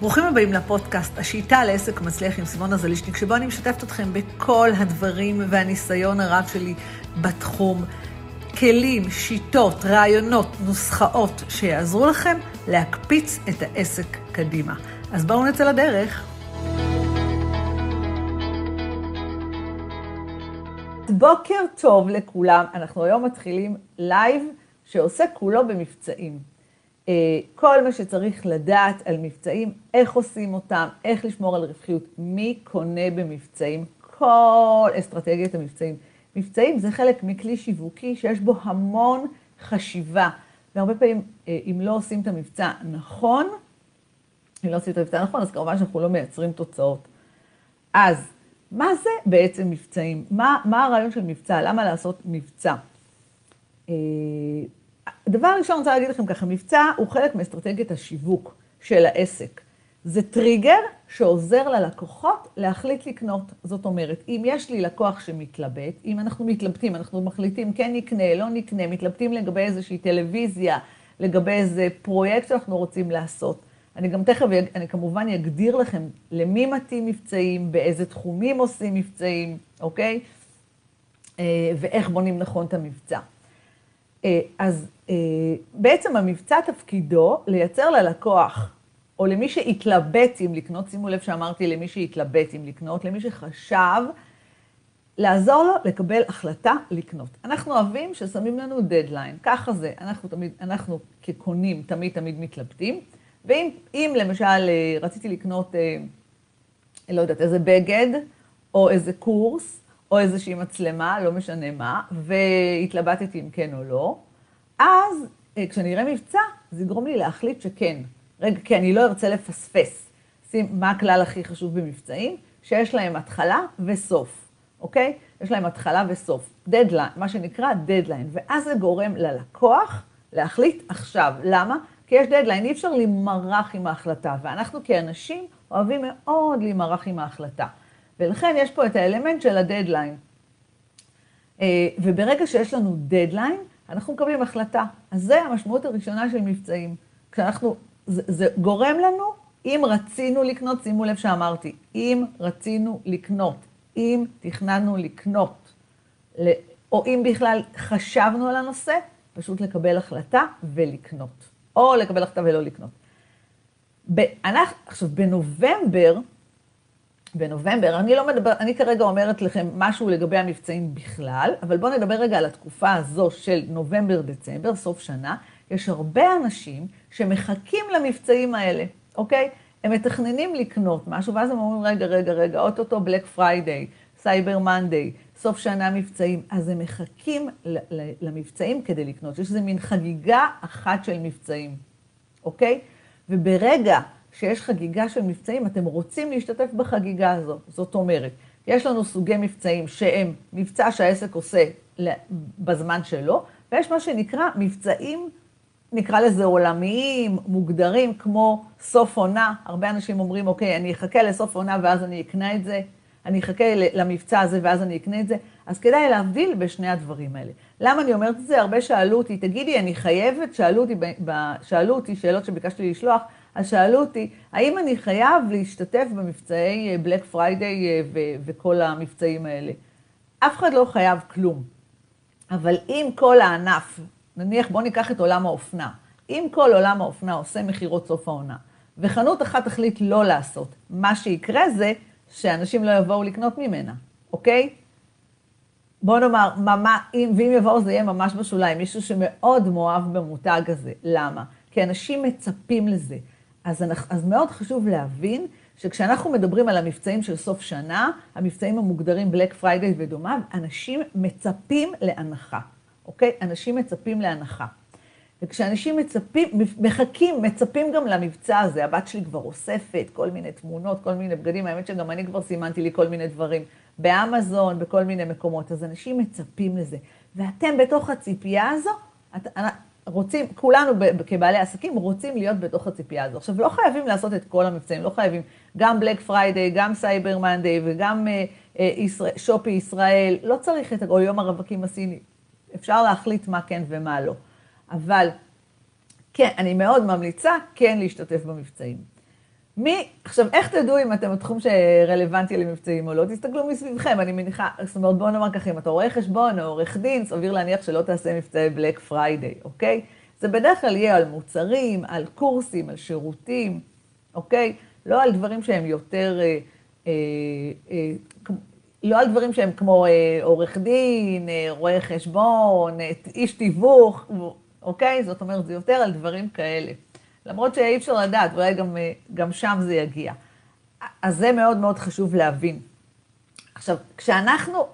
ברוכים הבאים לפודקאסט, השיטה לעסק מצליח עם סימונה זלישניק, שבו אני משתפת אתכם בכל הדברים והניסיון הרב שלי בתחום. כלים, שיטות, רעיונות, נוסחאות שיעזרו לכם להקפיץ את העסק קדימה. אז בואו נצא לדרך. בוקר טוב לכולם, אנחנו היום מתחילים live שעוסק כולו במבצעים. אה, כל מה שצריך לדעת על מבצעים, איך עושים אותם, איך לשמור על רווחיות, מי קונה במבצעים, כל אסטרטגיית המבצעים. מבצעים זה חלק מכלי שיווקי שיש בו המון חשיבה, והרבה פעמים, אה, אם לא עושים את המבצע נכון, אם לא עושים את המבצע נכון, אז כמובן שאנחנו לא מייצרים תוצאות. אז מה זה בעצם מבצעים? מה, מה הרעיון של מבצע? למה לעשות מבצע? דבר ראשון, אני רוצה להגיד לכם ככה, מבצע הוא חלק מאסטרטגיית השיווק של העסק. זה טריגר שעוזר ללקוחות להחליט לקנות. זאת אומרת, אם יש לי לקוח שמתלבט, אם אנחנו מתלבטים, אנחנו מחליטים כן נקנה, לא נקנה, מתלבטים לגבי איזושהי טלוויזיה, לגבי איזה פרויקט שאנחנו רוצים לעשות. אני גם תכף, אני כמובן אגדיר לכם למי מתאים מבצעים, באיזה תחומים עושים מבצעים, אוקיי? אה, ואיך בונים נכון את המבצע. אה, אז אה, בעצם המבצע תפקידו לייצר ללקוח, או למי שהתלבט אם לקנות, שימו לב שאמרתי למי שהתלבט אם לקנות, למי שחשב, לעזור לו לקבל החלטה לקנות. אנחנו אוהבים ששמים לנו דדליין, ככה זה, אנחנו תמיד, אנחנו כקונים תמיד תמיד מתלבטים, ואם למשל אה, רציתי לקנות, לא יודעת, איזה בגד, או איזה קורס, או איזושהי מצלמה, לא משנה מה, והתלבטתי אם כן או לא, אז אה, כשאני אראה מבצע, זה יגרום לי להחליט שכן. רגע, כי אני לא ארצה לפספס. שים, מה הכלל הכי חשוב במבצעים? שיש להם התחלה וסוף, אוקיי? יש להם התחלה וסוף. דדליין, מה שנקרא דדליין. ואז זה גורם ללקוח להחליט עכשיו. למה? כי יש דדליין, אי אפשר להימרח עם ההחלטה. ואנחנו כאנשים אוהבים מאוד להימרח עם ההחלטה. ולכן יש פה את האלמנט של הדדליין. אה, וברגע שיש לנו דדליין, אנחנו מקבלים החלטה. אז זה המשמעות הראשונה של מבצעים. כשאנחנו, זה, זה גורם לנו, אם רצינו לקנות, שימו לב שאמרתי, אם רצינו לקנות, אם תכננו לקנות, או אם בכלל חשבנו על הנושא, פשוט לקבל החלטה ולקנות. או לקבל החלטה ולא לקנות. אנחנו, עכשיו, בנובמבר, בנובמבר, אני לא מדבר, אני כרגע אומרת לכם משהו לגבי המבצעים בכלל, אבל בואו נדבר רגע על התקופה הזו של נובמבר-דצמבר, סוף שנה. יש הרבה אנשים שמחכים למבצעים האלה, אוקיי? הם מתכננים לקנות משהו, ואז הם אומרים, רגע, רגע, רגע, אוטוטו בלק פריידיי, סייבר מנדיי, סוף שנה מבצעים. אז הם מחכים למבצעים כדי לקנות. יש איזה מין חגיגה אחת של מבצעים, אוקיי? וברגע שיש חגיגה של מבצעים, אתם רוצים להשתתף בחגיגה הזו. זאת אומרת, יש לנו סוגי מבצעים שהם מבצע שהעסק עושה בזמן שלו, ויש מה שנקרא מבצעים, נקרא לזה עולמיים, מוגדרים, כמו סוף עונה. הרבה אנשים אומרים, אוקיי, אני אחכה לסוף עונה ואז אני אקנה את זה, אני אחכה למבצע הזה ואז אני אקנה את זה. אז כדאי להבדיל בשני הדברים האלה. למה אני אומרת את זה? הרבה שאלו אותי, תגידי, אני חייבת, שאלו אותי, שאלו אותי שאלות שביקשתי לשלוח, אז שאלו אותי, האם אני חייב להשתתף במבצעי בלק אה, פריידיי אה, וכל המבצעים האלה? אף אחד לא חייב כלום. אבל אם כל הענף, נניח בואו ניקח את עולם האופנה, אם כל עולם האופנה עושה מכירות סוף העונה, וחנות אחת תחליט לא לעשות, מה שיקרה זה שאנשים לא יבואו לקנות ממנה, אוקיי? בוא נאמר, ממש, אם, ואם יבואו זה יהיה ממש בשוליים, מישהו שמאוד מאוהב במותג הזה. למה? כי אנשים מצפים לזה. אז, אז מאוד חשוב להבין שכשאנחנו מדברים על המבצעים של סוף שנה, המבצעים המוגדרים בלק פריידיי ודומיו, אנשים מצפים להנחה, אוקיי? אנשים מצפים להנחה. וכשאנשים מצפים, מחכים, מצפים גם למבצע הזה, הבת שלי כבר אוספת כל מיני תמונות, כל מיני בגדים, האמת שגם אני כבר סימנתי לי כל מיני דברים, באמזון, בכל מיני מקומות, אז אנשים מצפים לזה. ואתם בתוך הציפייה הזו, את, רוצים, כולנו כבעלי עסקים רוצים להיות בתוך הציפייה הזו. עכשיו, לא חייבים לעשות את כל המבצעים, לא חייבים גם בלק פריידיי, גם סייבר מנדיי וגם אה, אה, ישראל, שופינג ישראל, לא צריך את, או יום הרווקים הסיני. אפשר להחליט מה כן ומה לא. אבל כן, אני מאוד ממליצה כן להשתתף במבצעים. מי, עכשיו, איך תדעו אם אתם בתחום שרלוונטי למבצעים או לא? תסתכלו מסביבכם, אני מניחה, זאת אומרת, בואו נאמר ככה, אם אתה רואה חשבון או עורך דין, סביר להניח שלא תעשה מבצעי בלק פריידיי, אוקיי? זה בדרך כלל יהיה על מוצרים, על קורסים, על שירותים, אוקיי? לא על דברים שהם יותר, אה, אה, אה, לא על דברים שהם כמו אה, עורך דין, אה, רואה חשבון, אה, איש תיווך, אוקיי? זאת אומרת, זה יותר על דברים כאלה. למרות שאי אפשר לדעת, ואולי גם, אה, גם שם זה יגיע. אז זה מאוד מאוד חשוב להבין. עכשיו, כשאנחנו,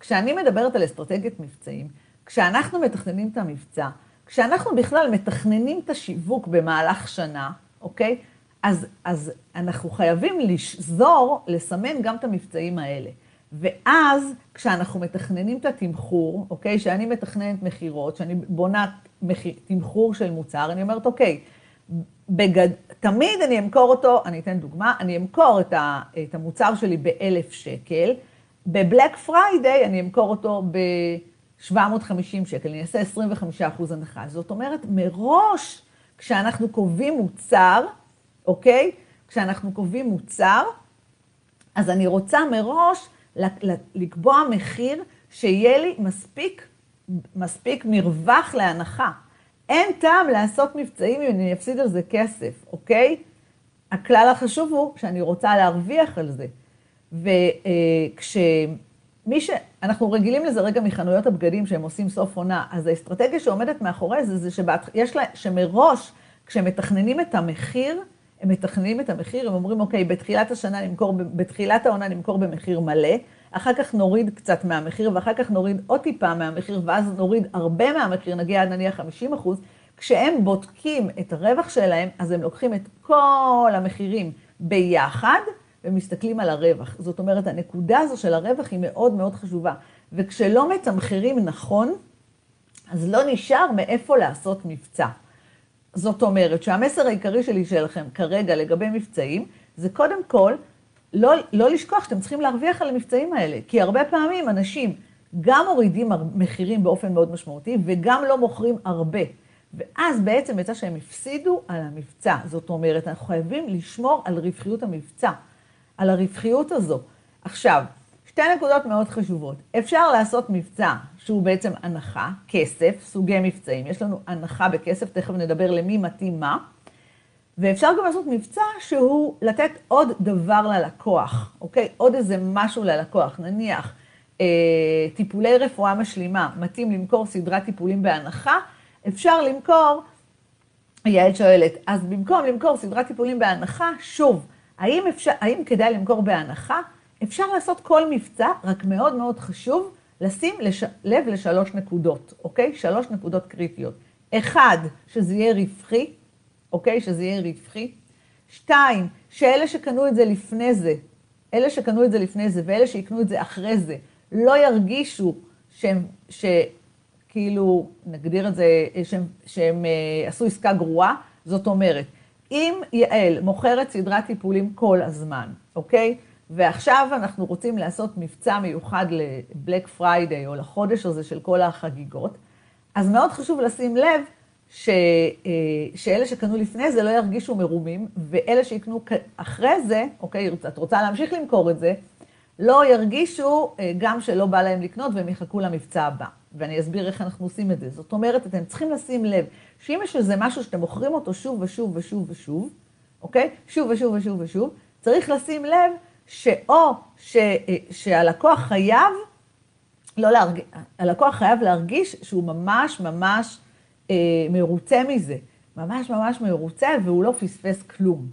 כשאני מדברת על אסטרטגיית מבצעים, כשאנחנו מתכננים את המבצע, כשאנחנו בכלל מתכננים את השיווק במהלך שנה, אוקיי? אז, אז אנחנו חייבים לשזור, לסמן גם את המבצעים האלה. ואז, כשאנחנו מתכננים את התמחור, אוקיי? שאני מתכננת מכירות, שאני בונה מחיר, תמחור של מוצר, אני אומרת, אוקיי, בגד... תמיד אני אמכור אותו, אני אתן דוגמה, אני אמכור את, ה... את המוצר שלי באלף שקל, בבלק פריידיי אני אמכור אותו ב-750 שקל, אני אעשה 25 אחוז הנחה. זאת אומרת, מראש, כשאנחנו קובעים מוצר, אוקיי? כשאנחנו קובעים מוצר, אז אני רוצה מראש לקבוע מחיר שיהיה לי מספיק, מספיק מרווח להנחה. אין טעם לעשות מבצעים אם אני אפסיד על זה כסף, אוקיי? הכלל החשוב הוא שאני רוצה להרוויח על זה. וכשמי ש... אנחנו רגילים לזה רגע מחנויות הבגדים שהם עושים סוף עונה, אז האסטרטגיה שעומדת מאחורי זה, זה שבאת... לה... שמראש, כשמתכננים את המחיר, הם מתכננים את המחיר, הם אומרים, אוקיי, בתחילת השנה נמכור, בתחילת העונה נמכור במחיר מלא, אחר כך נוריד קצת מהמחיר, ואחר כך נוריד עוד טיפה מהמחיר, ואז נוריד הרבה מהמחיר, נגיע עד נניח 50 אחוז. כשהם בודקים את הרווח שלהם, אז הם לוקחים את כל המחירים ביחד, ומסתכלים על הרווח. זאת אומרת, הנקודה הזו של הרווח היא מאוד מאוד חשובה. וכשלא מתמחרים נכון, אז לא נשאר מאיפה לעשות מבצע. זאת אומרת שהמסר העיקרי שלי שלכם כרגע לגבי מבצעים, זה קודם כל לא, לא לשכוח שאתם צריכים להרוויח על המבצעים האלה, כי הרבה פעמים אנשים גם מורידים מחירים באופן מאוד משמעותי וגם לא מוכרים הרבה. ואז בעצם יצא שהם הפסידו על המבצע. זאת אומרת, אנחנו חייבים לשמור על רווחיות המבצע, על הרווחיות הזו. עכשיו, שתי נקודות מאוד חשובות. אפשר לעשות מבצע שהוא בעצם הנחה, כסף, סוגי מבצעים. יש לנו הנחה בכסף, תכף נדבר למי מתאים מה. ואפשר גם לעשות מבצע שהוא לתת עוד דבר ללקוח, אוקיי? עוד איזה משהו ללקוח. נניח, אה, טיפולי רפואה משלימה, מתאים למכור סדרת טיפולים בהנחה, אפשר למכור, יעל שואלת, אז במקום למכור סדרת טיפולים בהנחה, שוב, האם, אפשר, האם כדאי למכור בהנחה? אפשר לעשות כל מבצע, רק מאוד מאוד חשוב לשים לש, לב לשלוש נקודות, אוקיי? שלוש נקודות קריטיות. אחד, שזה יהיה רווחי, אוקיי? שזה יהיה רווחי. שתיים, שאלה שקנו את זה לפני זה, אלה שקנו את זה לפני זה ואלה שיקנו את זה אחרי זה, לא ירגישו שהם, שכאילו, נגדיר את זה, שהם, שהם אה, עשו עסקה גרועה. זאת אומרת, אם יעל מוכרת סדרת טיפולים כל הזמן, אוקיי? ועכשיו אנחנו רוצים לעשות מבצע מיוחד לבלק פריידיי או לחודש הזה של כל החגיגות, אז מאוד חשוב לשים לב ש, אה, שאלה שקנו לפני זה לא ירגישו מרומים, ואלה שיקנו אחרי זה, אוקיי, את רוצה להמשיך למכור את זה, לא ירגישו אה, גם שלא בא להם לקנות והם יחכו למבצע הבא. ואני אסביר איך אנחנו עושים את זה. זאת אומרת, אתם צריכים לשים לב שאם יש איזה משהו שאתם מוכרים אותו שוב ושוב ושוב ושוב, אוקיי? שוב ושוב ושוב ושוב, צריך לשים לב שאו ש, אה, שהלקוח חייב, לא להרגיש, הלקוח חייב להרגיש שהוא ממש ממש מרוצה מזה, ממש ממש מרוצה, והוא לא פספס כלום.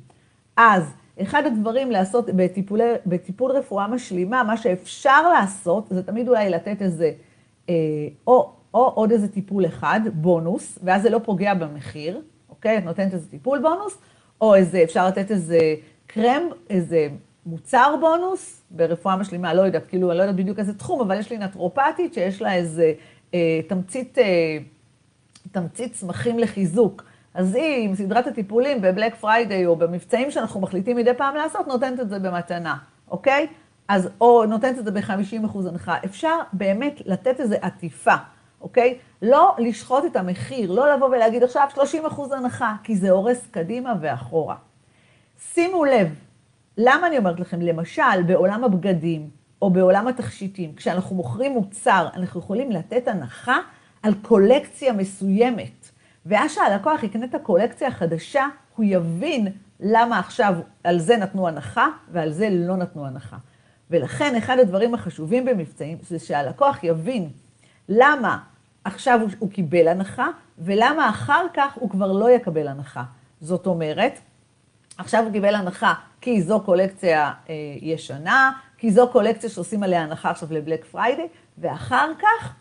אז אחד הדברים לעשות בטיפול, בטיפול רפואה משלימה, מה שאפשר לעשות, זה תמיד אולי לתת איזה, אה, או, או עוד איזה טיפול אחד, בונוס, ואז זה לא פוגע במחיר, אוקיי? את נותנת איזה טיפול בונוס, או איזה, אפשר לתת איזה קרם, איזה מוצר בונוס, ברפואה משלימה, לא יודעת, כאילו, אני לא יודעת בדיוק איזה תחום, אבל יש לי נטרופטית שיש לה איזה אה, תמצית... אה, תמצית צמחים לחיזוק. אז היא, עם סדרת הטיפולים בבלק פריידיי או במבצעים שאנחנו מחליטים מדי פעם לעשות, נותנת את זה במתנה, אוקיי? אז, או נותנת את זה ב-50% הנחה. אפשר באמת לתת איזו עטיפה, אוקיי? לא לשחוט את המחיר, לא לבוא ולהגיד עכשיו 30% הנחה, כי זה הורס קדימה ואחורה. שימו לב, למה אני אומרת לכם? למשל, בעולם הבגדים או בעולם התכשיטים, כשאנחנו מוכרים מוצר, אנחנו יכולים לתת הנחה על קולקציה מסוימת. ואז שהלקוח יקנה את הקולקציה החדשה, הוא יבין למה עכשיו על זה נתנו הנחה ועל זה לא נתנו הנחה. ולכן אחד הדברים החשובים במבצעים זה שהלקוח יבין למה עכשיו הוא, הוא קיבל הנחה ולמה אחר כך הוא כבר לא יקבל הנחה. זאת אומרת, עכשיו הוא קיבל הנחה כי זו קולקציה אה, ישנה, כי זו קולקציה שעושים עליה הנחה עכשיו לבלק פריידי, ואחר כך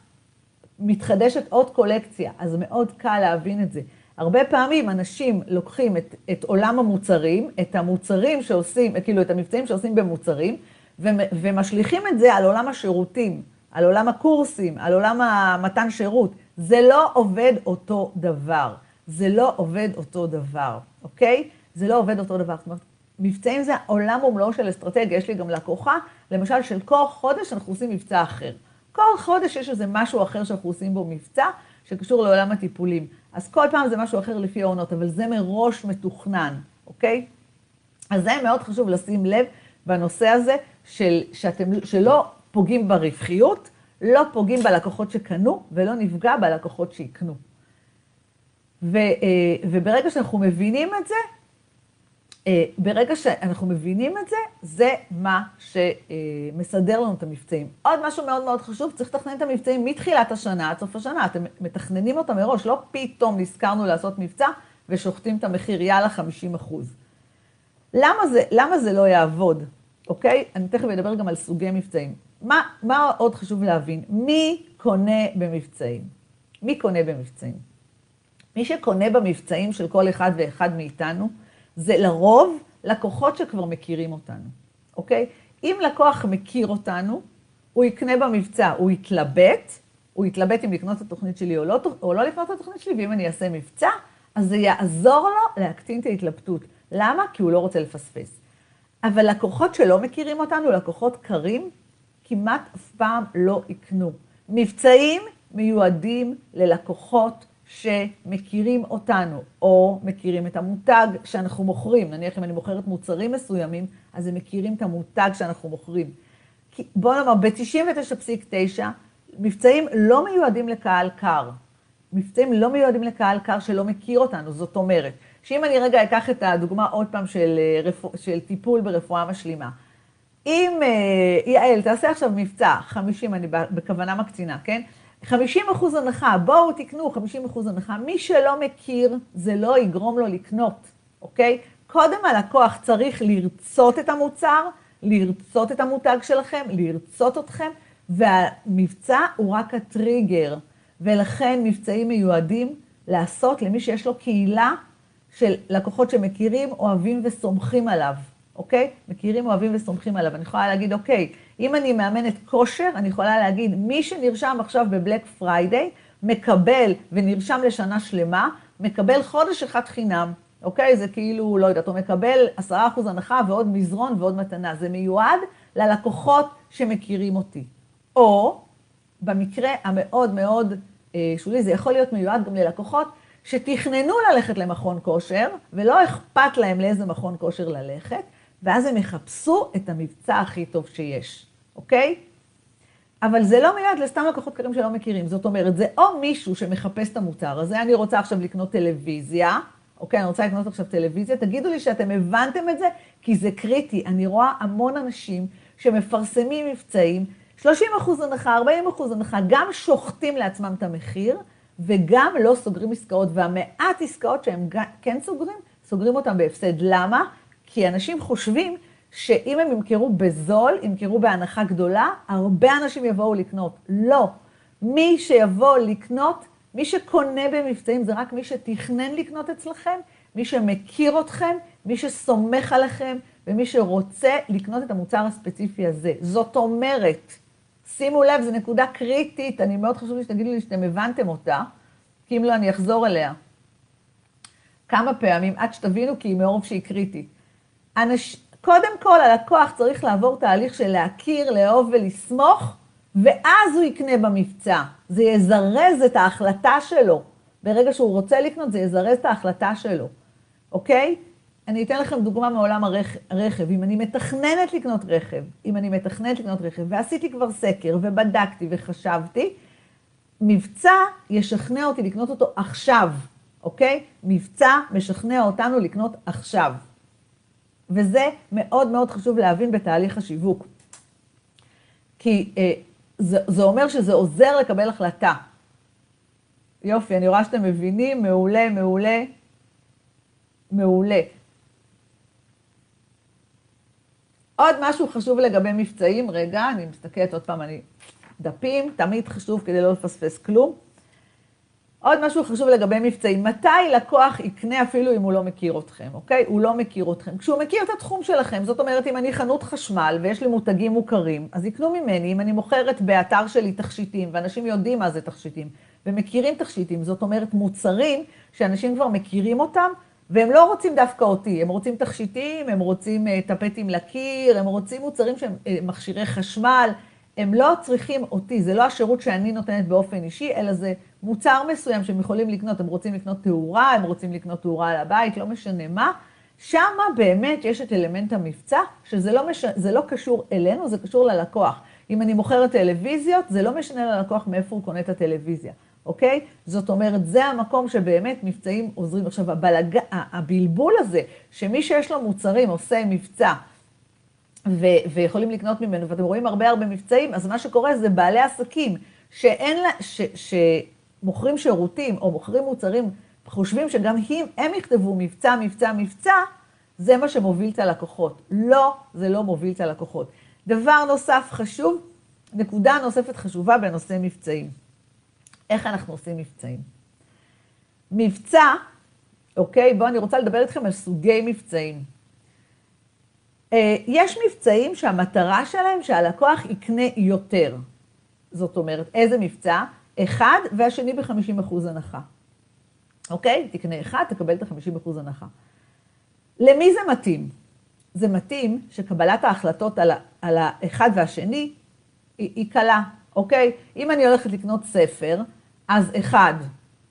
מתחדשת עוד קולקציה, אז מאוד קל להבין את זה. הרבה פעמים אנשים לוקחים את, את עולם המוצרים, את המוצרים שעושים, כאילו את המבצעים שעושים במוצרים, ומשליכים את זה על עולם השירותים, על עולם הקורסים, על עולם המתן שירות. זה לא עובד אותו דבר. זה לא עובד אותו דבר, אוקיי? זה לא עובד אותו דבר. זאת אומרת, מבצעים זה עולם ומלואו של אסטרטגיה. יש לי גם לקוחה, למשל, של כל חודש אנחנו עושים מבצע אחר. כל חודש יש איזה משהו אחר שאנחנו עושים בו מבצע, שקשור לעולם הטיפולים. אז כל פעם זה משהו אחר לפי העונות, אבל זה מראש מתוכנן, אוקיי? אז זה מאוד חשוב לשים לב בנושא הזה, של, שאתם, שלא פוגעים ברווחיות, לא פוגעים בלקוחות שקנו, ולא נפגע בלקוחות שיקנו. ו, אה, וברגע שאנחנו מבינים את זה, ברגע שאנחנו מבינים את זה, זה מה שמסדר לנו את המבצעים. עוד משהו מאוד מאוד חשוב, צריך לתכנן את המבצעים מתחילת השנה עד סוף השנה. אתם מתכננים אותם מראש, לא פתאום נזכרנו לעשות מבצע ושוחטים את המחיר, יאללה, 50 אחוז. למה זה, למה זה לא יעבוד, אוקיי? אני תכף אדבר גם על סוגי מבצעים. מה, מה עוד חשוב להבין? מי קונה במבצעים? מי קונה במבצעים? מי שקונה במבצעים של כל אחד ואחד מאיתנו, זה לרוב לקוחות שכבר מכירים אותנו, אוקיי? אם לקוח מכיר אותנו, הוא יקנה במבצע, הוא יתלבט, הוא יתלבט אם לקנות את התוכנית שלי או לא, או לא לקנות את התוכנית שלי, ואם אני אעשה מבצע, אז זה יעזור לו להקטין את ההתלבטות. למה? כי הוא לא רוצה לפספס. אבל לקוחות שלא מכירים אותנו, לקוחות קרים, כמעט אף פעם לא יקנו. מבצעים מיועדים ללקוחות שמכירים אותנו, או מכירים את המותג שאנחנו מוכרים. נניח אם אני מוכרת מוצרים מסוימים, אז הם מכירים את המותג שאנחנו מוכרים. בואו נאמר, ב-99.9, מבצעים לא מיועדים לקהל קר. מבצעים לא מיועדים לקהל קר שלא מכיר אותנו. זאת אומרת, שאם אני רגע אקח את הדוגמה עוד פעם של, אה, של טיפול ברפואה משלימה. אם, אה, יעל, תעשה עכשיו מבצע, 50, אני בכוונה מקצינה, כן? 50 אחוז הנחה, בואו תקנו 50 אחוז הנחה. מי שלא מכיר, זה לא יגרום לו לקנות, אוקיי? קודם הלקוח צריך לרצות את המוצר, לרצות את המותג שלכם, לרצות אתכם, והמבצע הוא רק הטריגר. ולכן מבצעים מיועדים לעשות למי שיש לו קהילה של לקוחות שמכירים, אוהבים וסומכים עליו. אוקיי? מכירים, אוהבים וסומכים עליו. אני יכולה להגיד, אוקיי, אם אני מאמנת כושר, אני יכולה להגיד, מי שנרשם עכשיו בבלק פריידיי, מקבל, ונרשם לשנה שלמה, מקבל חודש אחד חינם, אוקיי? זה כאילו, לא יודעת, הוא מקבל עשרה אחוז הנחה ועוד מזרון ועוד מתנה. זה מיועד ללקוחות שמכירים אותי. או, במקרה המאוד מאוד אה, שולי, זה יכול להיות מיועד גם ללקוחות שתכננו ללכת למכון כושר, ולא אכפת להם לאיזה מכון כושר ללכת, ואז הם יחפשו את המבצע הכי טוב שיש, אוקיי? אבל זה לא מיועד לסתם לקוחות קרים שלא מכירים. זאת אומרת, זה או מישהו שמחפש את המוצר הזה, אני רוצה עכשיו לקנות טלוויזיה, אוקיי, אני רוצה לקנות עכשיו טלוויזיה, תגידו לי שאתם הבנתם את זה, כי זה קריטי. אני רואה המון אנשים שמפרסמים מבצעים, 30 אחוז הנחה, 40 אחוז הנחה, גם שוחטים לעצמם את המחיר, וגם לא סוגרים עסקאות, והמעט עסקאות שהם כן סוגרים, סוגרים אותם בהפסד. למה? כי אנשים חושבים שאם הם ימכרו בזול, ימכרו בהנחה גדולה, הרבה אנשים יבואו לקנות. לא. מי שיבוא לקנות, מי שקונה במבצעים זה רק מי שתכנן לקנות אצלכם, מי שמכיר אתכם, מי שסומך עליכם, ומי שרוצה לקנות את המוצר הספציפי הזה. זאת אומרת, שימו לב, זו נקודה קריטית, אני מאוד חשוב לי שתגידו לי שאתם הבנתם אותה, כי אם לא, אני אחזור אליה. כמה פעמים, עד שתבינו, כי היא מרוב שהיא קריטית. אנש... קודם כל, הלקוח צריך לעבור תהליך של להכיר, לאהוב ולסמוך, ואז הוא יקנה במבצע. זה יזרז את ההחלטה שלו. ברגע שהוא רוצה לקנות, זה יזרז את ההחלטה שלו, אוקיי? אני אתן לכם דוגמה מעולם הרכב. אם אני מתכננת לקנות רכב, אם אני מתכננת לקנות רכב, ועשיתי כבר סקר, ובדקתי וחשבתי, מבצע ישכנע אותי לקנות אותו עכשיו, אוקיי? מבצע משכנע אותנו לקנות עכשיו. וזה מאוד מאוד חשוב להבין בתהליך השיווק. כי אה, זה, זה אומר שזה עוזר לקבל החלטה. יופי, אני רואה שאתם מבינים, מעולה, מעולה, מעולה. עוד משהו חשוב לגבי מבצעים, רגע, אני מסתכלת עוד פעם, אני... דפים, תמיד חשוב כדי לא לפספס כלום. עוד משהו חשוב לגבי מבצעים, מתי לקוח יקנה אפילו אם הוא לא מכיר אתכם, אוקיי? הוא לא מכיר אתכם. כשהוא מכיר את התחום שלכם, זאת אומרת, אם אני חנות חשמל ויש לי מותגים מוכרים, אז יקנו ממני, אם אני מוכרת באתר שלי תכשיטים, ואנשים יודעים מה זה תכשיטים, ומכירים תכשיטים, זאת אומרת, מוצרים שאנשים כבר מכירים אותם, והם לא רוצים דווקא אותי, הם רוצים תכשיטים, הם רוצים uh, טפטים לקיר, הם רוצים מוצרים שהם uh, מכשירי חשמל, הם לא צריכים אותי, זה לא השירות שאני נותנת באופן אישי, אלא זה מוצר מסוים שהם יכולים לקנות, הם רוצים לקנות תאורה, הם רוצים לקנות תאורה על הבית, לא משנה מה. שם באמת יש את אלמנט המבצע, שזה לא, מש... לא קשור אלינו, זה קשור ללקוח. אם אני מוכרת טלוויזיות, זה לא משנה ללקוח מאיפה הוא קונה את הטלוויזיה, אוקיי? זאת אומרת, זה המקום שבאמת מבצעים עוזרים. עכשיו, הבלג... הבלבול הזה, שמי שיש לו מוצרים עושה מבצע, ו- ויכולים לקנות ממנו, ואתם רואים הרבה הרבה מבצעים, אז מה שקורה זה בעלי עסקים שאין לה, ש- שמוכרים שירותים או מוכרים מוצרים, חושבים שגם הם, הם יכתבו מבצע, מבצע, מבצע, זה מה שמוביל את הלקוחות. לא, זה לא מוביל את הלקוחות. דבר נוסף חשוב, נקודה נוספת חשובה בנושא מבצעים. איך אנחנו עושים מבצעים? מבצע, אוקיי? בואו, אני רוצה לדבר איתכם על סוגי מבצעים. אה, יש מבצעים שהמטרה שלהם שהלקוח יקנה יותר. זאת אומרת, איזה מבצע? אחד והשני ב-50% הנחה. אוקיי? תקנה אחד, תקבל את ה-50% הנחה. למי זה מתאים? זה מתאים שקבלת ההחלטות על, על האחד והשני היא, היא קלה, אוקיי? אם אני הולכת לקנות ספר, אז אחד,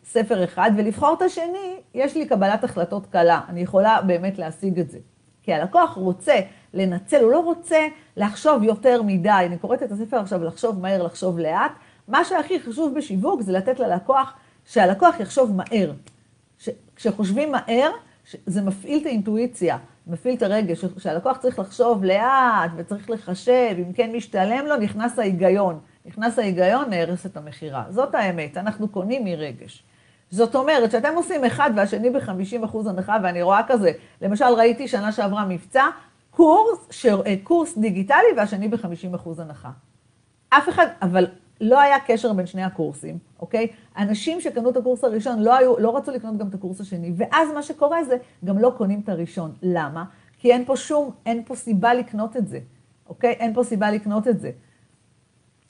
ספר אחד, ולבחור את השני, יש לי קבלת החלטות קלה. אני יכולה באמת להשיג את זה. כי הלקוח רוצה לנצל, הוא לא רוצה לחשוב יותר מדי. אני קוראת את הספר עכשיו, לחשוב מהר, לחשוב לאט. מה שהכי חשוב בשיווק זה לתת ללקוח, שהלקוח יחשוב מהר. ש, כשחושבים מהר, זה מפעיל את האינטואיציה, מפעיל את הרגש, שהלקוח צריך לחשוב לאט וצריך לחשב, אם כן משתלם לו, נכנס ההיגיון. נכנס ההיגיון, נהרס את המכירה. זאת האמת, אנחנו קונים מרגש. זאת אומרת, שאתם עושים אחד והשני ב-50% הנחה, ואני רואה כזה, למשל ראיתי שנה שעברה מבצע, קורס, ש... קורס דיגיטלי והשני ב-50% הנחה. אף אחד, אבל לא היה קשר בין שני הקורסים, אוקיי? אנשים שקנו את הקורס הראשון לא, היו, לא רצו לקנות גם את הקורס השני, ואז מה שקורה זה, גם לא קונים את הראשון. למה? כי אין פה שום, אין פה סיבה לקנות את זה, אוקיי? אין פה סיבה לקנות את זה.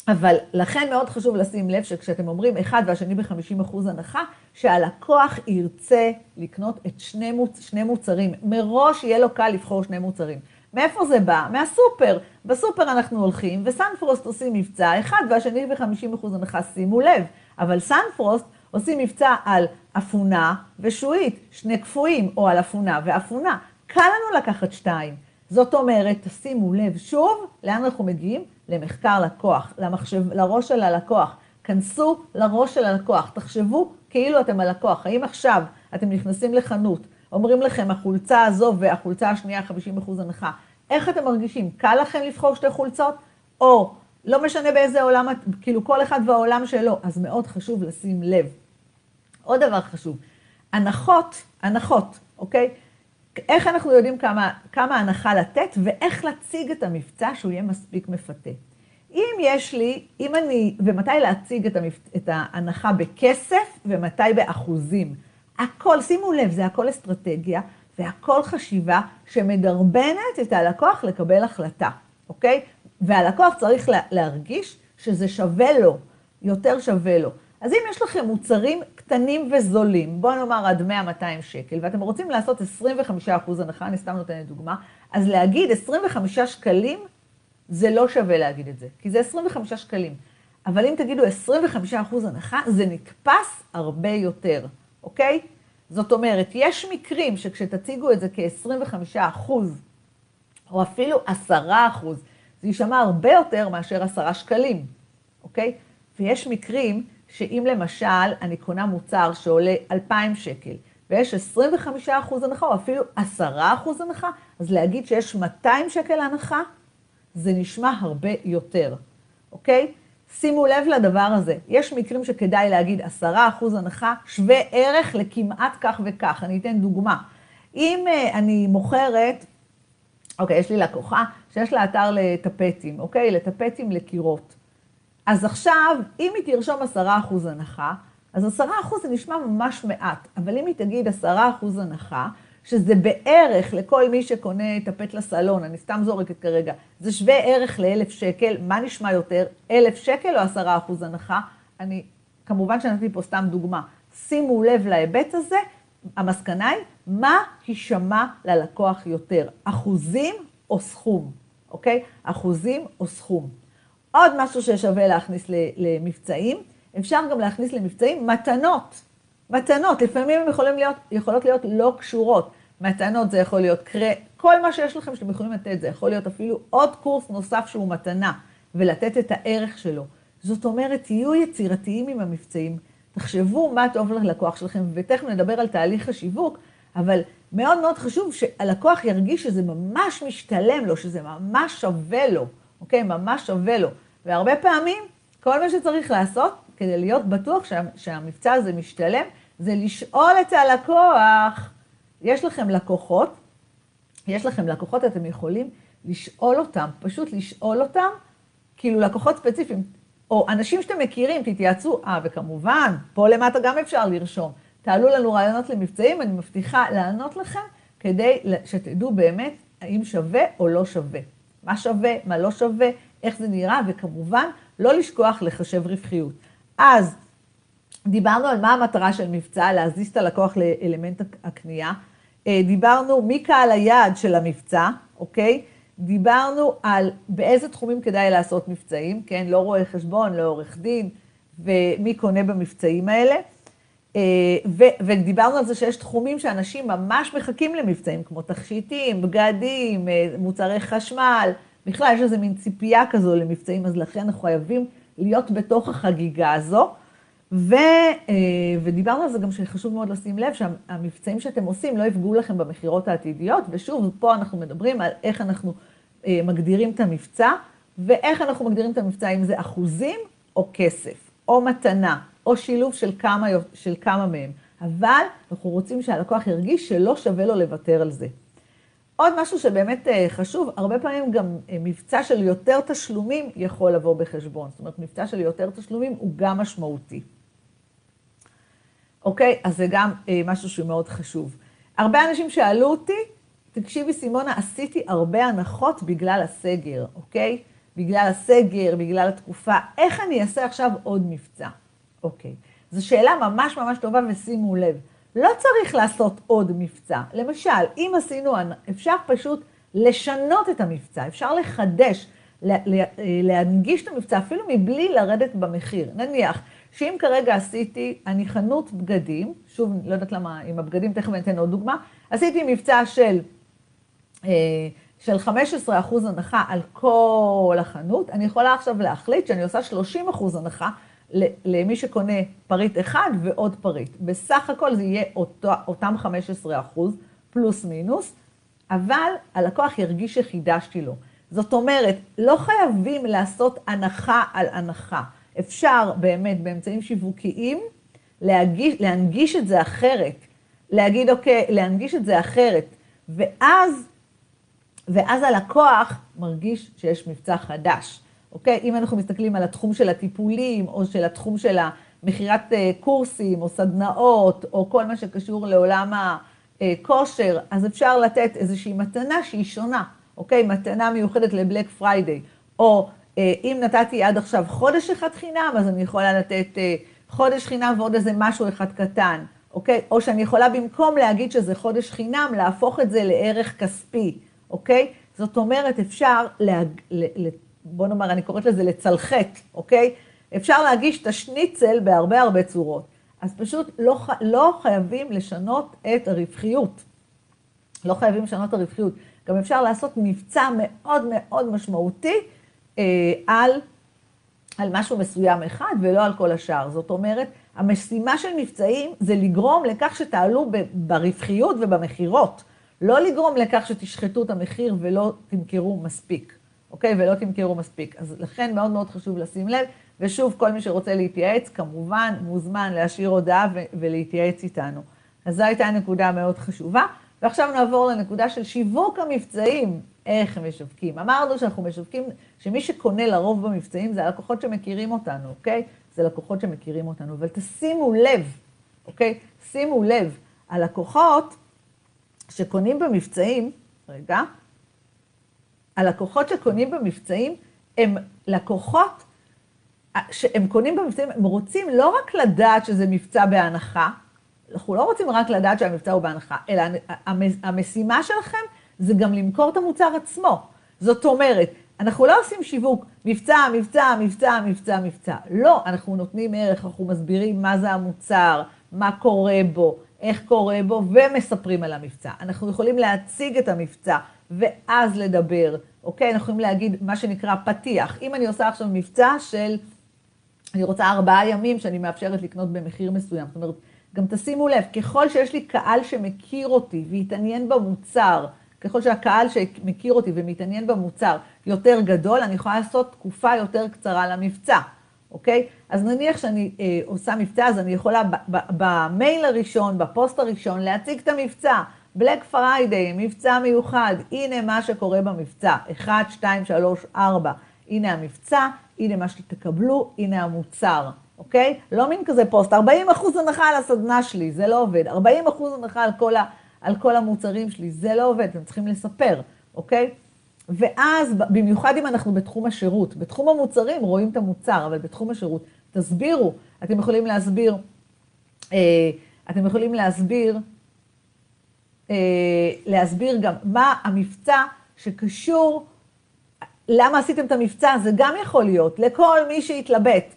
אבל לכן מאוד חשוב לשים לב שכשאתם אומרים אחד והשני ב-50% הנחה, שהלקוח ירצה לקנות את שני, מוצ... שני מוצרים. מראש יהיה לו קל לבחור שני מוצרים. מאיפה זה בא? מהסופר. בסופר אנחנו הולכים, וסנפרוסט עושים מבצע אחד והשני ב-50% הנחה, שימו לב. אבל סנפרוסט עושים מבצע על אפונה ושועית, שני קפואים, או על אפונה ואפונה. קל לנו לקחת שתיים. זאת אומרת, תשימו לב שוב, לאן אנחנו מגיעים? למחקר לקוח, למחשב, לראש של הלקוח. כנסו לראש של הלקוח, תחשבו כאילו אתם הלקוח. האם עכשיו אתם נכנסים לחנות, אומרים לכם, החולצה הזו והחולצה השנייה 50% הנחה, איך אתם מרגישים? קל לכם לבחור שתי חולצות? או לא משנה באיזה עולם, כאילו כל אחד והעולם שלו, אז מאוד חשוב לשים לב. עוד דבר חשוב, הנחות, הנחות, אוקיי? איך אנחנו יודעים כמה, כמה הנחה לתת ואיך להציג את המבצע שהוא יהיה מספיק מפתה. אם יש לי, אם אני, ומתי להציג את, המפ... את ההנחה בכסף ומתי באחוזים. הכל, שימו לב, זה הכל אסטרטגיה והכל חשיבה שמדרבנת את הלקוח לקבל החלטה, אוקיי? והלקוח צריך לה, להרגיש שזה שווה לו, יותר שווה לו. אז אם יש לכם מוצרים קטנים וזולים, בואו נאמר עד 100-200 שקל, ואתם רוצים לעשות 25% הנחה, אני סתם נותנת דוגמה, אז להגיד 25 שקלים, זה לא שווה להגיד את זה, כי זה 25 שקלים. אבל אם תגידו 25% הנחה, זה נתפס הרבה יותר, אוקיי? זאת אומרת, יש מקרים שכשתציגו את זה כ-25 אחוז, או אפילו 10 אחוז, זה יישמע הרבה יותר מאשר 10 שקלים, אוקיי? ויש מקרים שאם למשל אני קונה מוצר שעולה 2,000 שקל, ויש 25 אחוז הנחה, או אפילו 10 אחוז הנחה, אז להגיד שיש 200 שקל הנחה, זה נשמע הרבה יותר, אוקיי? שימו לב לדבר הזה. יש מקרים שכדאי להגיד 10% הנחה, שווה ערך לכמעט כך וכך. אני אתן דוגמה. אם uh, אני מוכרת, אוקיי, יש לי לקוחה שיש לה אתר לטפטים, אוקיי? לטפטים לקירות. אז עכשיו, אם היא תרשום 10% הנחה, אז 10% זה נשמע ממש מעט, אבל אם היא תגיד 10% הנחה, שזה בערך לכל מי שקונה טפט לסלון, אני סתם זורקת כרגע, זה שווה ערך לאלף שקל, מה נשמע יותר, אלף שקל או עשרה אחוז הנחה? אני, כמובן שנתתי פה סתם דוגמה. שימו לב להיבט הזה, המסקנה היא, מה יישמע ללקוח יותר, אחוזים או סכום, אוקיי? אחוזים או סכום. עוד משהו ששווה להכניס למבצעים, אפשר גם להכניס למבצעים מתנות. מתנות, לפעמים הן יכולות להיות, יכולות להיות לא קשורות. מתנות זה יכול להיות קרא, כל מה שיש לכם שאתם יכולים לתת, זה יכול להיות אפילו עוד קורס נוסף שהוא מתנה, ולתת את הערך שלו. זאת אומרת, תהיו יצירתיים עם המבצעים, תחשבו מה טוב ללקוח שלכם, ותכף נדבר על תהליך השיווק, אבל מאוד מאוד חשוב שהלקוח ירגיש שזה ממש משתלם לו, שזה ממש שווה לו, אוקיי? ממש שווה לו. והרבה פעמים, כל מה שצריך לעשות כדי להיות בטוח שה, שהמבצע הזה משתלם, זה לשאול את הלקוח, יש לכם לקוחות, יש לכם לקוחות, אתם יכולים לשאול אותם, פשוט לשאול אותם, כאילו לקוחות ספציפיים, או אנשים שאתם מכירים, תתייעצו, אה, וכמובן, פה למטה גם אפשר לרשום. תעלו לנו רעיונות למבצעים, אני מבטיחה לענות לכם, כדי שתדעו באמת האם שווה או לא שווה. מה שווה, מה לא שווה, איך זה נראה, וכמובן, לא לשכוח לחשב רווחיות. אז דיברנו על מה המטרה של מבצע, להזיז את הלקוח לאלמנט הקנייה. אה, דיברנו מי קהל היעד של המבצע, אוקיי? דיברנו על באיזה תחומים כדאי לעשות מבצעים, כן? לא רואה חשבון, לא עורך דין, ומי קונה במבצעים האלה. אה, ו- ודיברנו על זה שיש תחומים שאנשים ממש מחכים למבצעים, כמו תכשיטים, בגדים, אה, מוצרי חשמל, בכלל יש איזו מין ציפייה כזו למבצעים, אז לכן אנחנו חייבים להיות בתוך החגיגה הזו. ו, אה, ודיברנו על זה גם שחשוב מאוד לשים לב שהמבצעים שאתם עושים לא יפגעו לכם במכירות העתידיות, ושוב, פה אנחנו מדברים על איך אנחנו אה, מגדירים את המבצע, ואיך אנחנו מגדירים את המבצע, אם זה אחוזים או כסף, או מתנה, או שילוב של כמה, של כמה מהם. אבל אנחנו רוצים שהלקוח ירגיש שלא שווה לו לוותר על זה. עוד משהו שבאמת אה, חשוב, הרבה פעמים גם מבצע של יותר תשלומים יכול לבוא בחשבון. זאת אומרת, מבצע של יותר תשלומים הוא גם משמעותי. אוקיי? אז זה גם אה, משהו שהוא מאוד חשוב. הרבה אנשים שאלו אותי, תקשיבי סימונה, עשיתי הרבה הנחות בגלל הסגר, אוקיי? בגלל הסגר, בגלל התקופה, איך אני אעשה עכשיו עוד מבצע? אוקיי. זו שאלה ממש ממש טובה ושימו לב, לא צריך לעשות עוד מבצע. למשל, אם עשינו, אפשר פשוט לשנות את המבצע, אפשר לחדש, להנגיש את המבצע, אפילו מבלי לרדת במחיר. נניח, שאם כרגע עשיתי, אני חנות בגדים, שוב, לא יודעת למה, עם הבגדים, תכף אני אתן עוד דוגמה, עשיתי מבצע של, אה, של 15 אחוז הנחה על כל החנות, אני יכולה עכשיו להחליט שאני עושה 30 אחוז הנחה למי שקונה פריט אחד ועוד פריט. בסך הכל זה יהיה אותו, אותם 15 אחוז, פלוס מינוס, אבל הלקוח ירגיש שחידשתי לו. זאת אומרת, לא חייבים לעשות הנחה על הנחה. אפשר באמת באמצעים שיווקיים להגיש, להנגיש את זה אחרת, להגיד אוקיי, להנגיש את זה אחרת, ואז, ואז הלקוח מרגיש שיש מבצע חדש, אוקיי? אם אנחנו מסתכלים על התחום של הטיפולים, או של התחום של מכירת אה, קורסים, או סדנאות, או כל מה שקשור לעולם הכושר, אז אפשר לתת איזושהי מתנה שהיא שונה, אוקיי? מתנה מיוחדת לבלק פריידיי, או אם נתתי עד עכשיו חודש אחד חינם, אז אני יכולה לתת אה, חודש חינם ועוד איזה משהו אחד קטן, אוקיי? או שאני יכולה במקום להגיד שזה חודש חינם, להפוך את זה לערך כספי, אוקיי? זאת אומרת, אפשר, להג... בוא נאמר, אני קוראת לזה לצלחת, אוקיי? אפשר להגיש את השניצל בהרבה הרבה צורות. אז פשוט לא, לא חייבים לשנות את הרווחיות. לא חייבים לשנות את הרווחיות. גם אפשר לעשות מבצע מאוד מאוד משמעותי אה, על, על משהו מסוים אחד ולא על כל השאר. זאת אומרת, המשימה של מבצעים זה לגרום לכך שתעלו ברווחיות ובמכירות. לא לגרום לכך שתשחטו את המחיר ולא תמכרו מספיק, אוקיי? ולא תמכרו מספיק. אז לכן מאוד מאוד חשוב לשים לב, ושוב, כל מי שרוצה להתייעץ, כמובן מוזמן להשאיר הודעה ולהתייעץ איתנו. אז זו הייתה נקודה מאוד חשובה. ועכשיו נעבור לנקודה של שיווק המבצעים, איך הם משווקים. אמרנו שאנחנו משווקים, שמי שקונה לרוב במבצעים זה הלקוחות שמכירים אותנו, אוקיי? זה לקוחות שמכירים אותנו. אבל תשימו לב, אוקיי? שימו לב, הלקוחות שקונים במבצעים, רגע, הלקוחות שקונים במבצעים הם לקוחות שהם קונים במבצעים, הם רוצים לא רק לדעת שזה מבצע בהנחה, אנחנו לא רוצים רק לדעת שהמבצע הוא בהנחה, אלא המשימה שלכם זה גם למכור את המוצר עצמו. זאת אומרת, אנחנו לא עושים שיווק, מבצע, מבצע, מבצע, מבצע, מבצע. לא, אנחנו נותנים ערך, אנחנו מסבירים מה זה המוצר, מה קורה בו, איך קורה בו, ומספרים על המבצע. אנחנו יכולים להציג את המבצע, ואז לדבר, אוקיי? אנחנו יכולים להגיד מה שנקרא פתיח. אם אני עושה עכשיו מבצע של, אני רוצה ארבעה ימים שאני מאפשרת לקנות במחיר מסוים. זאת אומרת, גם תשימו לב, ככל שיש לי קהל שמכיר אותי והתעניין במוצר, ככל שהקהל שמכיר אותי ומתעניין במוצר יותר גדול, אני יכולה לעשות תקופה יותר קצרה למבצע, אוקיי? אז נניח שאני אה, עושה מבצע, אז אני יכולה במייל הראשון, בפוסט הראשון, להציג את המבצע. בלק פריידיי, מבצע מיוחד, הנה מה שקורה במבצע, 1, 2, 3, 4, הנה המבצע, הנה מה שתקבלו, הנה המוצר. אוקיי? לא מין כזה פוסט, 40 אחוז הנחה על הסדנה שלי, זה לא עובד. 40 אחוז הנחה על כל, ה, על כל המוצרים שלי, זה לא עובד, אתם צריכים לספר, אוקיי? ואז, במיוחד אם אנחנו בתחום השירות, בתחום המוצרים רואים את המוצר, אבל בתחום השירות, תסבירו. אתם יכולים להסביר, אה, אתם יכולים להסביר, אה, להסביר גם מה המבצע שקשור, למה עשיתם את המבצע, זה גם יכול להיות, לכל מי שהתלבט.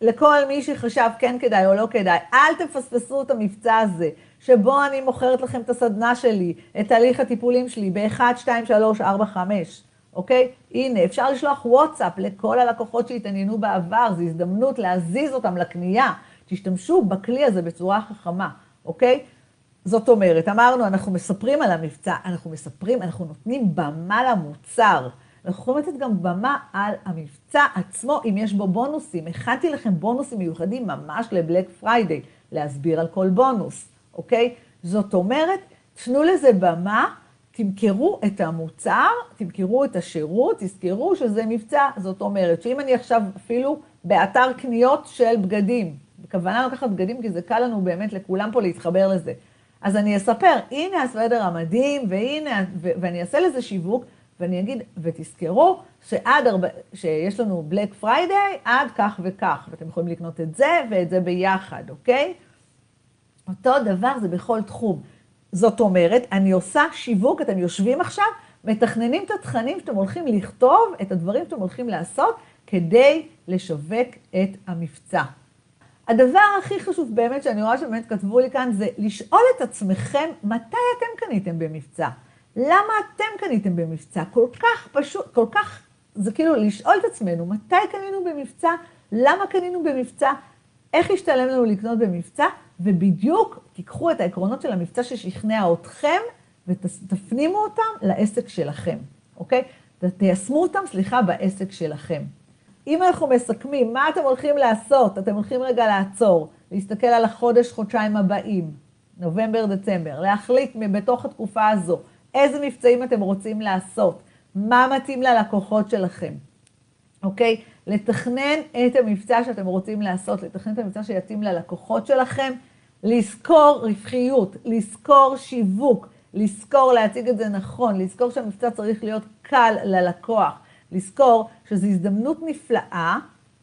לכל מי שחשב כן כדאי או לא כדאי, אל תפספסו את המבצע הזה, שבו אני מוכרת לכם את הסדנה שלי, את תהליך הטיפולים שלי, ב-1, 2, 3, 4, 5, אוקיי? הנה, אפשר לשלוח וואטסאפ לכל הלקוחות שהתעניינו בעבר, זו הזדמנות להזיז אותם לקנייה. תשתמשו בכלי הזה בצורה חכמה, אוקיי? זאת אומרת, אמרנו, אנחנו מספרים על המבצע, אנחנו מספרים, אנחנו נותנים במה למוצר. אנחנו יכולים לתת גם במה על המבצע עצמו, אם יש בו בונוסים. הכנתי לכם בונוסים מיוחדים ממש לבלק פריידיי, להסביר על כל בונוס, אוקיי? זאת אומרת, תנו לזה במה, תמכרו את המוצר, תמכרו את השירות, תזכרו שזה מבצע. זאת אומרת, שאם אני עכשיו אפילו באתר קניות של בגדים, בכוונה לקחת בגדים, כי זה קל לנו באמת לכולם פה להתחבר לזה. אז אני אספר, הנה הסוודר המדהים, והנה, ואני אעשה לזה שיווק, ואני אגיד, ותזכרו שעד הרבה, שיש לנו בלק פריידיי עד כך וכך, ואתם יכולים לקנות את זה ואת זה ביחד, אוקיי? אותו דבר זה בכל תחום. זאת אומרת, אני עושה שיווק, אתם יושבים עכשיו, מתכננים את התכנים שאתם הולכים לכתוב, את הדברים שאתם הולכים לעשות, כדי לשווק את המבצע. הדבר הכי חשוב באמת, שאני רואה שבאמת כתבו לי כאן, זה לשאול את עצמכם, מתי אתם קניתם במבצע? למה אתם קניתם במבצע? כל כך פשוט, כל כך, זה כאילו לשאול את עצמנו, מתי קנינו במבצע? למה קנינו במבצע? איך השתלם לנו לקנות במבצע? ובדיוק תיקחו את העקרונות של המבצע ששכנע אתכם ותפנימו אותם לעסק שלכם, אוקיי? תיישמו אותם, סליחה, בעסק שלכם. אם אנחנו מסכמים, מה אתם הולכים לעשות? אתם הולכים רגע לעצור, להסתכל על החודש, חודשיים הבאים, נובמבר, דצמבר, להחליט בתוך התקופה הזו, איזה מבצעים אתם רוצים לעשות, מה מתאים ללקוחות שלכם, אוקיי? לתכנן את המבצע שאתם רוצים לעשות, לתכנן את המבצע שיתאים ללקוחות שלכם, לזכור רווחיות, לזכור שיווק, לזכור להציג את זה נכון, לזכור שהמבצע צריך להיות קל ללקוח, לזכור שזו הזדמנות נפלאה,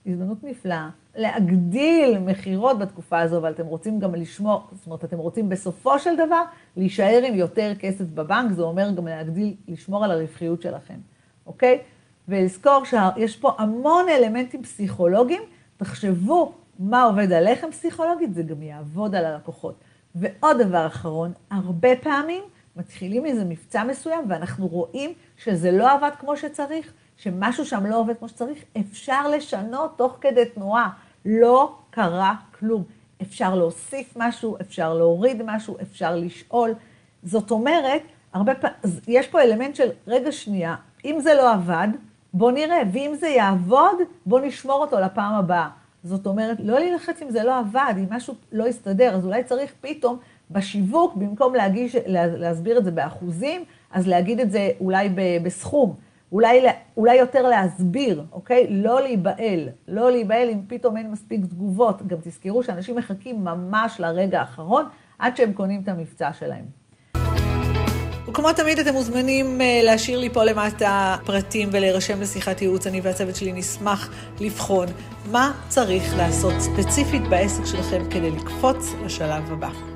הזדמנות נפלאה להגדיל מכירות בתקופה הזו, אבל אתם רוצים גם לשמור, זאת אומרת, אתם רוצים בסופו של דבר להישאר עם יותר כסף בבנק, זה אומר גם להגדיל, לשמור על הרווחיות שלכם, אוקיי? ולזכור שיש פה המון אלמנטים פסיכולוגיים, תחשבו מה עובד עליכם פסיכולוגית, זה גם יעבוד על הלקוחות. ועוד דבר אחרון, הרבה פעמים מתחילים איזה מבצע מסוים ואנחנו רואים שזה לא עבד כמו שצריך, שמשהו שם לא עובד כמו שצריך, אפשר לשנות תוך כדי תנועה. לא קרה כלום. אפשר להוסיף משהו, אפשר להוריד משהו, אפשר לשאול. זאת אומרת, הרבה פעמים, יש פה אלמנט של רגע שנייה, אם זה לא עבד, בוא נראה, ואם זה יעבוד, בוא נשמור אותו לפעם הבאה. זאת אומרת, לא להילחץ אם זה לא עבד, אם משהו לא יסתדר, אז אולי צריך פתאום בשיווק, במקום להגיש, להסביר את זה באחוזים, אז להגיד את זה אולי בסכום. אולי, אולי יותר להסביר, אוקיי? לא להיבהל. לא להיבהל אם פתאום אין מספיק תגובות. גם תזכרו שאנשים מחכים ממש לרגע האחרון עד שהם קונים את המבצע שלהם. וכמו תמיד אתם מוזמנים אה, להשאיר לי פה למטה פרטים ולהירשם לשיחת ייעוץ. אני והצוות שלי נשמח לבחון מה צריך לעשות ספציפית בעסק שלכם כדי לקפוץ לשלב הבא.